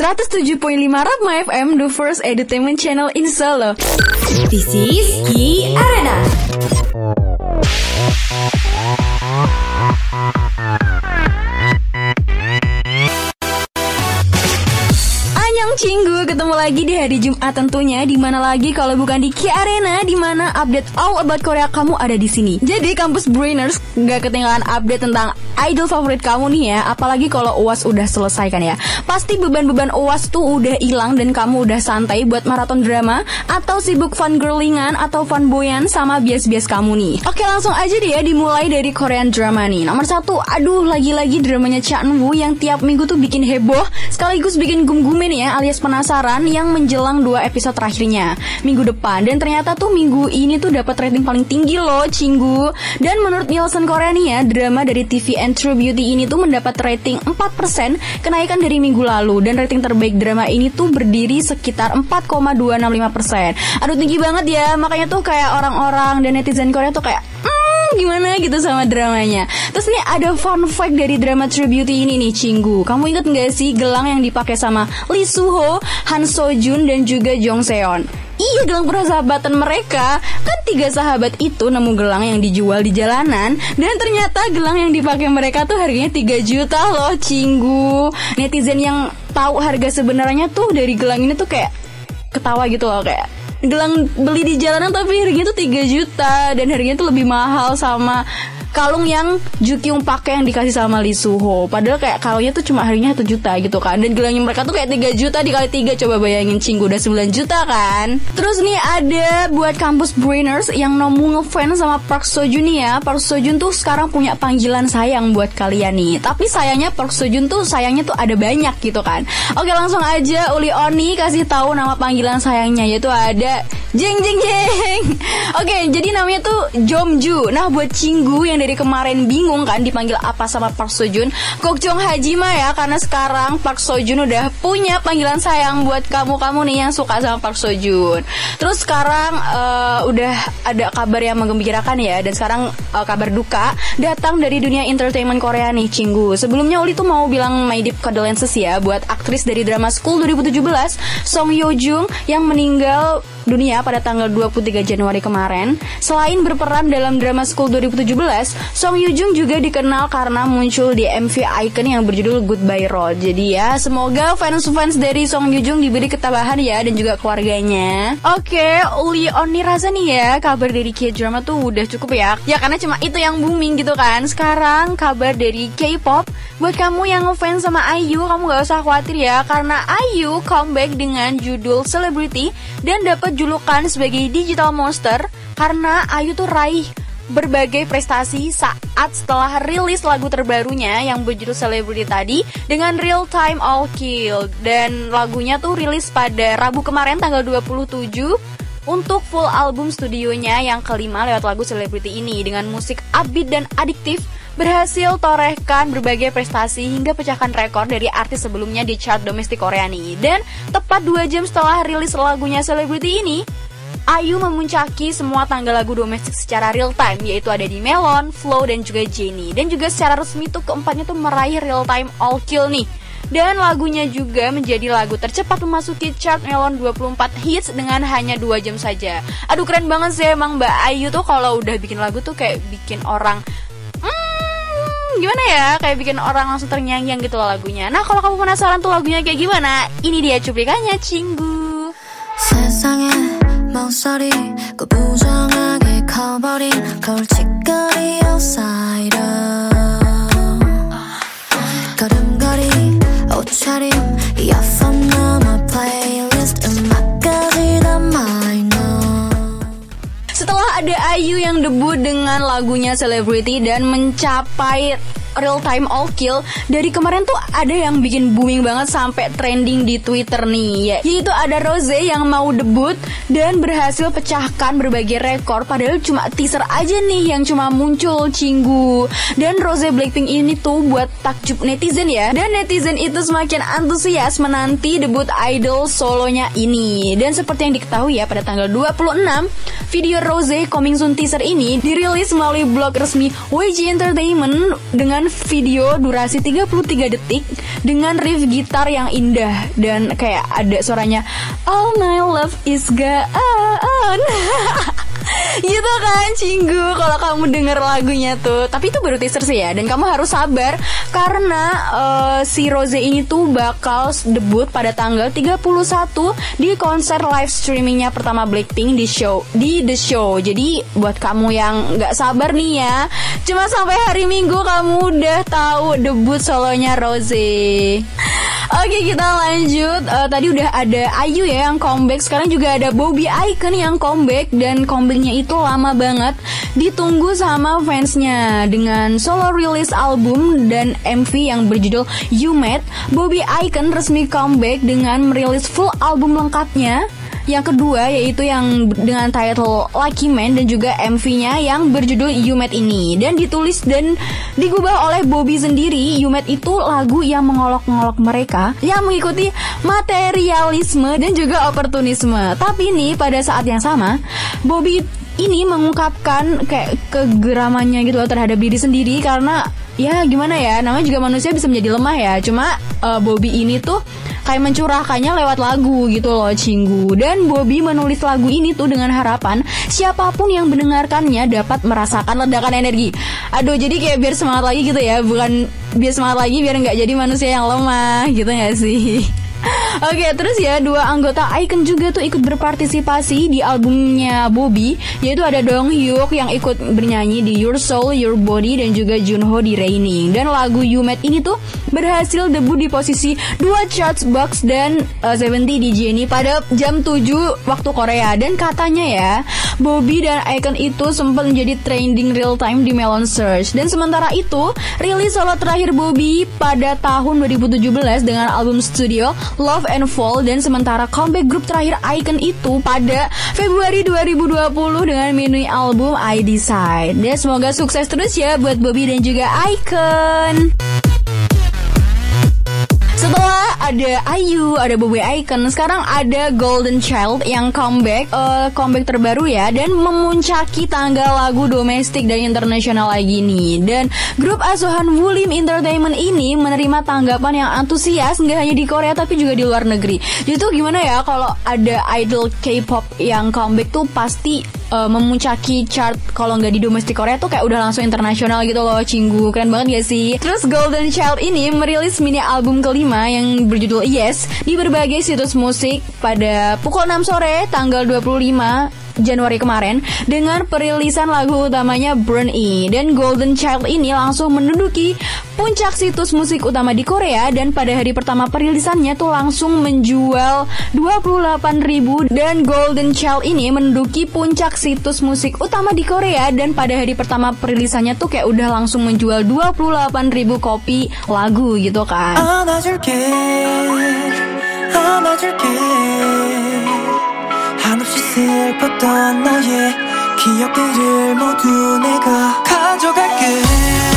107.5 Rapma FM, the first entertainment channel in Solo. This is Ki Arena. Lagi di hari Jumat tentunya di mana lagi kalau bukan di Ki Arena di mana update all about Korea kamu ada di sini. Jadi kampus Brainers nggak ketinggalan update tentang idol favorit kamu nih ya, apalagi kalau UAS udah selesai kan ya. Pasti beban-beban UAS tuh udah hilang dan kamu udah santai buat maraton drama atau sibuk fun girlingan atau fun boyan sama bias-bias kamu nih. Oke langsung aja deh ya dimulai dari Korean drama nih. Nomor satu, aduh lagi-lagi dramanya Cha Eun Woo yang tiap minggu tuh bikin heboh sekaligus bikin gum-gumin ya alias penasaran yang menjelang dua episode terakhirnya. Minggu depan dan ternyata tuh minggu ini tuh dapat rating paling tinggi loh Cinggu. Dan menurut Nielsen Korea nih ya drama dari TV and True Beauty ini tuh mendapat rating 4% kenaikan dari minggu lalu. Dan rating terbaik drama ini tuh berdiri sekitar 4,265% aduh tinggi banget ya. Makanya tuh kayak orang-orang dan netizen Korea tuh kayak "Hmm, gimana gitu sama dramanya. Terus nih ada fun fact dari drama True ini nih Cinggu. Kamu inget nggak sih gelang yang dipakai sama Lee Suho, Han So Jun dan juga Jong Seon? Iya gelang persahabatan mereka Kan tiga sahabat itu nemu gelang yang dijual di jalanan Dan ternyata gelang yang dipakai mereka tuh harganya 3 juta loh Cinggu Netizen yang tahu harga sebenarnya tuh dari gelang ini tuh kayak ketawa gitu loh kayak gelang beli di jalanan tapi harganya tuh 3 juta dan harganya tuh lebih mahal sama kalung yang Jukyung pakai yang dikasih sama Lee Suho. Padahal kayak kalungnya tuh cuma harganya 1 juta gitu kan. Dan gelangnya mereka tuh kayak 3 juta dikali 3 coba bayangin cinggu udah 9 juta kan. Terus nih ada buat kampus Brainers yang nomu ngefans sama Park Sojun ya. Park Sojun tuh sekarang punya panggilan sayang buat kalian nih. Tapi sayangnya Park Sojun tuh sayangnya tuh ada banyak gitu kan. Oke langsung aja Uli Oni kasih tahu nama panggilan sayangnya yaitu ada Jeng Jeng Jeng. Oke, jadi namanya tuh Jomju. Nah, buat Cinggu yang dari kemarin bingung kan dipanggil apa sama Park Sojun, Gokjong Hajima ya karena sekarang Park Sojun udah punya panggilan sayang buat kamu-kamu nih yang suka sama Park Sojun. Terus sekarang eh, udah ada kabar yang menggembirakan ya dan sekarang eh, kabar duka datang dari dunia entertainment Korea nih Cinggu. Sebelumnya Uli tuh mau bilang my deep condolences ya buat aktris dari drama School 2017 Song Yo Jung yang meninggal dunia pada tanggal 23 Januari kemarin. Selain berperan dalam drama School 2017, Song Yoo Jung juga dikenal karena muncul di MV Icon yang berjudul Goodbye Road. Jadi ya, semoga fans-fans dari Song Yoo Jung diberi ketabahan ya dan juga keluarganya. Oke, Uli Oni rasa nih ya, kabar dari K-drama tuh udah cukup ya. Ya karena cuma itu yang booming gitu kan. Sekarang kabar dari K-pop Buat kamu yang ngefans sama IU, kamu gak usah khawatir ya Karena IU comeback dengan judul Celebrity Dan dapat julukan sebagai Digital Monster Karena IU tuh raih berbagai prestasi saat setelah rilis lagu terbarunya yang berjudul Celebrity tadi dengan Real Time All Kill. Dan lagunya tuh rilis pada Rabu kemarin tanggal 27 untuk full album studionya yang kelima lewat lagu Celebrity ini dengan musik upbeat dan adiktif berhasil torehkan berbagai prestasi hingga pecahkan rekor dari artis sebelumnya di chart domestik Korea nih. Dan tepat 2 jam setelah rilis lagunya Celebrity ini, Ayu memuncaki semua tanggal lagu domestik secara real time yaitu ada di Melon, Flow dan juga Jennie. Dan juga secara resmi tuh keempatnya tuh meraih real time all kill nih. Dan lagunya juga menjadi lagu tercepat memasuki chart Melon 24 hits dengan hanya 2 jam saja. Aduh keren banget sih emang Mbak Ayu tuh kalau udah bikin lagu tuh kayak bikin orang gimana ya kayak bikin orang langsung ternyanyi gitu loh lagunya. Nah kalau kamu penasaran tuh lagunya kayak gimana, ini dia cuplikannya Cinggu. 세상에 멍소리 그 부정하게 커버린 걸칫거리 outsider 걸음걸이 옷차림 이어폰 넘어 플레이리스트 음악까지 다 minor Setelah ada Ayu yang debut dengan lagunya Celebrity dan mencapai real time all kill. Dari kemarin tuh ada yang bikin booming banget sampai trending di Twitter nih ya, yaitu ada Rose yang mau debut dan berhasil pecahkan berbagai rekor padahal cuma teaser aja nih yang cuma muncul cinggu. Dan Rose Blackpink ini tuh buat takjub netizen ya. Dan netizen itu semakin antusias menanti debut idol solonya ini. Dan seperti yang diketahui ya pada tanggal 26 video Rose Coming Soon teaser ini dirilis melalui blog resmi YG Entertainment dengan dengan video durasi 33 detik dengan riff gitar yang indah dan kayak ada suaranya All my love is gone. gitu kan Cinggu. Kalau kamu denger lagunya tuh. Tapi itu baru teaser sih ya. Dan kamu harus sabar. Karena uh, si Rose ini tuh bakal debut pada tanggal 31 di konser live streamingnya pertama Blackpink di show di The Show. Jadi buat kamu yang nggak sabar nih ya. Cuma sampai hari Minggu kamu udah tahu debut solonya Rose. Oke kita lanjut. Uh, Tadi udah ada Ayu ya yang comeback. Sekarang juga ada Bobby Icon yang comeback. Dan comebacknya itu lama banget Ditunggu sama fansnya Dengan solo release album dan MV yang berjudul You Met. Bobby Icon resmi comeback dengan merilis full album lengkapnya yang kedua yaitu yang dengan title Lucky Man dan juga MV-nya yang berjudul You Met ini dan ditulis dan digubah oleh Bobby sendiri. You Met itu lagu yang mengolok-ngolok mereka yang mengikuti materialisme dan juga oportunisme. Tapi ini pada saat yang sama Bobby ini mengungkapkan kayak kegeramannya gitu terhadap diri sendiri karena ya gimana ya? Namanya juga manusia bisa menjadi lemah ya. Cuma uh, Bobby ini tuh kayak mencurahkannya lewat lagu gitu loh Cinggu. Dan Bobby menulis lagu ini tuh dengan harapan siapa pun yang mendengarkannya dapat merasakan ledakan energi. Aduh jadi kayak biar semangat lagi gitu ya. Bukan biar semangat lagi biar nggak jadi manusia yang lemah gitu gak sih Oke, okay, terus ya dua anggota Icon juga tuh ikut berpartisipasi di albumnya Bobby, yaitu ada Dong Hyuk yang ikut bernyanyi di Your Soul, Your Body dan juga Junho di Raining. Dan lagu You Met ini tuh berhasil debut di posisi dua charts box dan uh, 70 di Jenny pada jam 7 waktu Korea. Dan katanya ya, Bobby dan Icon itu sempat menjadi trending real time di Melon Search. Dan sementara itu, rilis solo terakhir Bobby pada tahun 2017 dengan album studio Love and Fall dan sementara comeback grup terakhir Icon itu pada Februari 2020 dengan mini album I Decide. Dan semoga sukses terus ya buat Bobby dan juga Icon. Ada Ayu, ada Bobby Icon, sekarang ada Golden Child yang comeback, uh, comeback terbaru ya, dan memuncaki tangga lagu domestik dan internasional lagi nih. Dan grup asuhan Wulim Entertainment ini menerima tanggapan yang antusias nggak hanya di Korea tapi juga di luar negeri. Jadi tuh gimana ya kalau ada idol K-pop yang comeback tuh pasti uh, memuncaki chart kalau nggak di domestik Korea tuh kayak udah langsung internasional gitu loh cinggu. Keren banget gak sih? Terus Golden Child ini merilis mini album kelima yang berjudul Yes di berbagai situs musik pada pukul 6 sore tanggal 25 Januari kemarin dengan perilisan lagu utamanya Burn E. Dan Golden Child ini langsung menduduki puncak situs musik utama di Korea dan pada hari pertama perilisannya tuh langsung menjual 28.000 dan Golden Child ini menduduki puncak situs musik utama di Korea dan pada hari pertama perilisannya tuh kayak udah langsung menjual 28.000 kopi lagu gitu kan. 한없이 슬펐던 너의 기억들을 모두 내가 가져갈게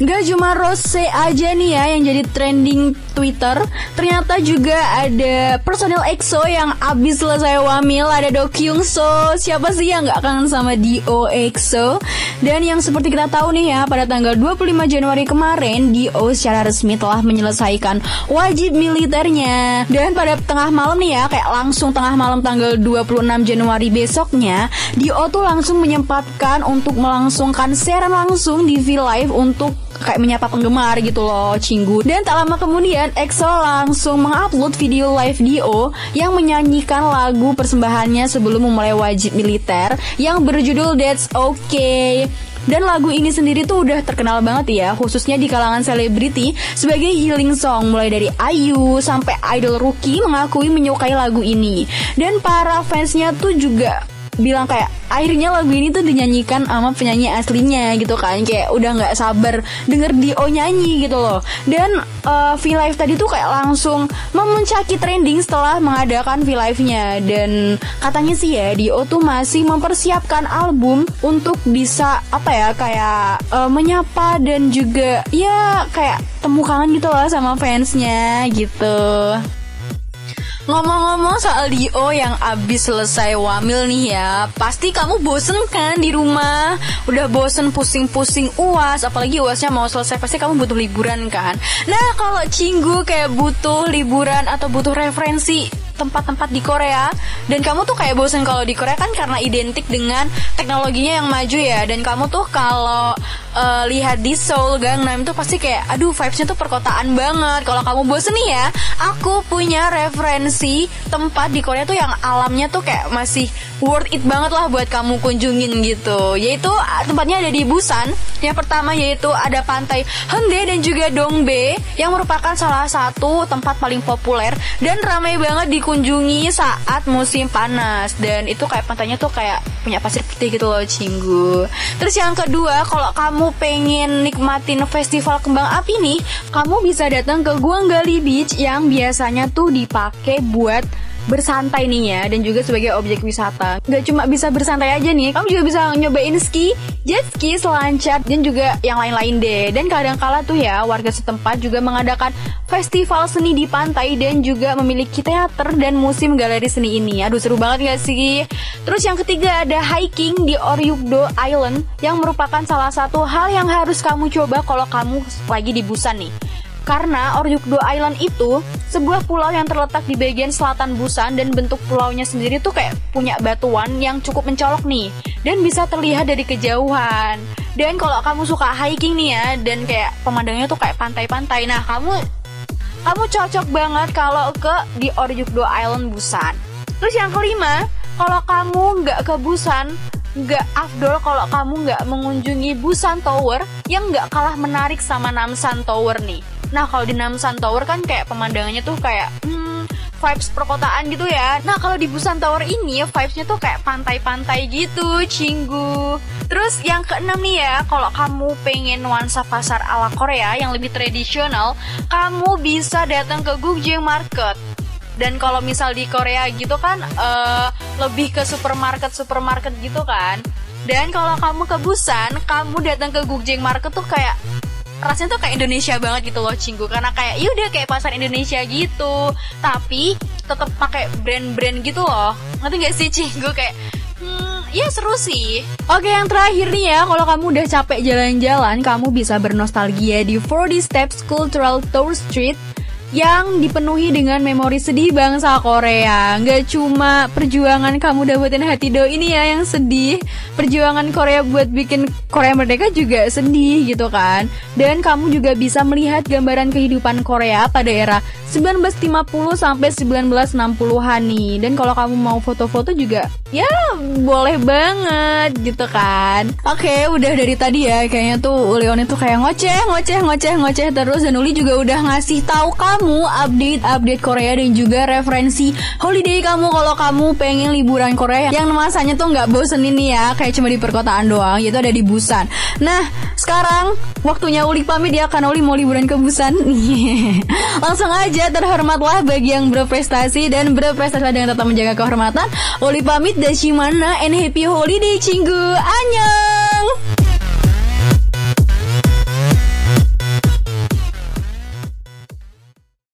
Gak cuma Rose aja nih ya yang jadi trending Twitter. Ternyata juga ada personil EXO yang abis selesai wamil Ada Do Kyung So. Siapa sih yang gak kangen sama Dio EXO? Dan yang seperti kita tahu nih ya Pada tanggal 25 Januari kemarin Dio secara resmi telah menyelesaikan wajib militernya. Dan pada tengah malam nih ya Kayak langsung tengah malam tanggal 26 Januari besoknya Dio tuh langsung menyempatkan untuk melangsungkan siaran langsung di V-Live untuk kayak menyapa penggemar gitu loh Cinggu. Dan tak lama kemudian EXO langsung mengupload video live Dio yang menyanyikan lagu persembahannya sebelum memulai wajib militer yang berjudul That's Okay. Dan lagu ini sendiri tuh udah terkenal banget ya, khususnya di kalangan selebriti sebagai healing song. Mulai dari Ayu sampai idol rookie mengakui menyukai lagu ini. Dan para fansnya tuh juga bilang kayak akhirnya lagu ini tuh dinyanyikan sama penyanyi aslinya gitu kan. Kayak udah nggak sabar denger Dio nyanyi gitu loh. Dan uh, V Live tadi tuh kayak langsung memuncaki trending setelah mengadakan V Live-nya. Dan katanya sih ya Dio tuh masih mempersiapkan album untuk bisa apa ya kayak uh, menyapa dan juga ya kayak temu kangen gitu loh sama fansnya gitu Ngomong-ngomong soal Dio yang abis selesai wamil nih ya Pasti kamu bosen kan di rumah? Udah bosen pusing-pusing uas Apalagi uasnya mau selesai Pasti kamu butuh liburan kan? Nah kalau Cinggu kayak butuh liburan Atau butuh referensi tempat-tempat di Korea dan kamu tuh kayak bosen kalau di Korea kan karena identik dengan teknologinya yang maju ya dan kamu tuh kalau uh, lihat di Seoul Gangnam tuh pasti kayak aduh vibesnya tuh perkotaan banget. Kalau kamu bosen nih ya aku punya referensi tempat di Korea tuh yang alamnya tuh kayak masih worth it banget lah buat kamu kunjungin gitu. Yaitu tempatnya ada di Busan. Yang pertama yaitu ada pantai Hende dan juga Dongbae yang merupakan salah satu tempat paling populer dan ramai banget di dikunjungi saat musim panas. Dan itu kayak pantainya tuh kayak punya pasir putih gitu loh Cinggu. Terus yang kedua, kalau kamu pengen nikmatin festival kembang api nih, kamu bisa datang ke Guanggali Beach yang biasanya tuh dipakai buat bersantai nih ya dan juga sebagai objek wisata. Gak cuma bisa bersantai aja nih, kamu juga bisa nyobain ski, jet ski, selancar dan juga yang lain-lain deh. Dan kadang kala tuh ya warga setempat juga mengadakan festival seni di pantai dan juga memiliki teater dan musim galeri seni ini. Aduh seru banget gak sih? Terus yang ketiga ada hiking di Oryugdo Island yang merupakan salah satu hal yang harus kamu coba kalau kamu lagi di Busan nih. Karena Oryukdo Island itu sebuah pulau yang terletak di bagian selatan Busan dan bentuk pulaunya sendiri tuh kayak punya batuan yang cukup mencolok nih dan bisa terlihat dari kejauhan. Dan kalau kamu suka hiking nih ya dan kayak pemandangannya tuh kayak pantai-pantai. Nah, kamu kamu cocok banget kalau ke di Oryukdo Island Busan. Terus yang kelima, kalau kamu nggak ke Busan, nggak afdol kalau kamu nggak mengunjungi Busan Tower yang nggak kalah menarik sama Namsan Tower nih. Nah kalau di Namsan Tower kan kayak pemandangannya tuh kayak hmm, vibes perkotaan gitu ya. Nah kalau di Busan Tower ini vibesnya tuh kayak pantai-pantai gitu, cinggu. Terus yang keenam nih ya, kalau kamu pengen nuansa pasar ala Korea yang lebih tradisional, kamu bisa datang ke Gugjeng Market. Dan kalau misal di Korea gitu kan uh, lebih ke supermarket supermarket gitu kan. Dan kalau kamu ke Busan, kamu datang ke Gugjeng Market tuh kayak rasanya tuh kayak Indonesia banget gitu loh Cinggu. Karena kayak yaudah kayak pasar Indonesia gitu. Tapi tetap pakai brand-brand gitu loh. Ngerti gak sih Cinggu? Kayak Hmm, ya seru sih. Oke, yang terakhir nih ya, kalau kamu udah capek jalan-jalan, kamu bisa bernostalgia di 40 Steps Cultural Tour Street yang dipenuhi dengan memori sedih bangsa Korea. Gak cuma perjuangan kamu dapetin hati do ini ya yang sedih, perjuangan Korea buat bikin Korea merdeka juga sedih gitu kan. Dan kamu juga bisa melihat gambaran kehidupan Korea pada era 1950 sampai 1960-an nih. Dan kalau kamu mau foto-foto juga ya boleh banget gitu kan. Oke, udah dari tadi ya kayaknya tuh Leon itu kayak ngoceh, ngoceh, ngoceh, ngoceh terus dan Uli juga udah ngasih tahu kamu kamu update-update Korea dan juga referensi holiday kamu kalau kamu pengen liburan Korea yang masanya tuh nggak bosen ini ya kayak cuma di perkotaan doang yaitu ada di Busan. Nah sekarang waktunya Uli pamit ya karena Uli mau liburan ke Busan. Langsung aja terhormatlah bagi yang berprestasi dan berprestasi dengan tetap menjaga kehormatan. Uli pamit Dashimana and happy holiday, Cinggu. Annyeong!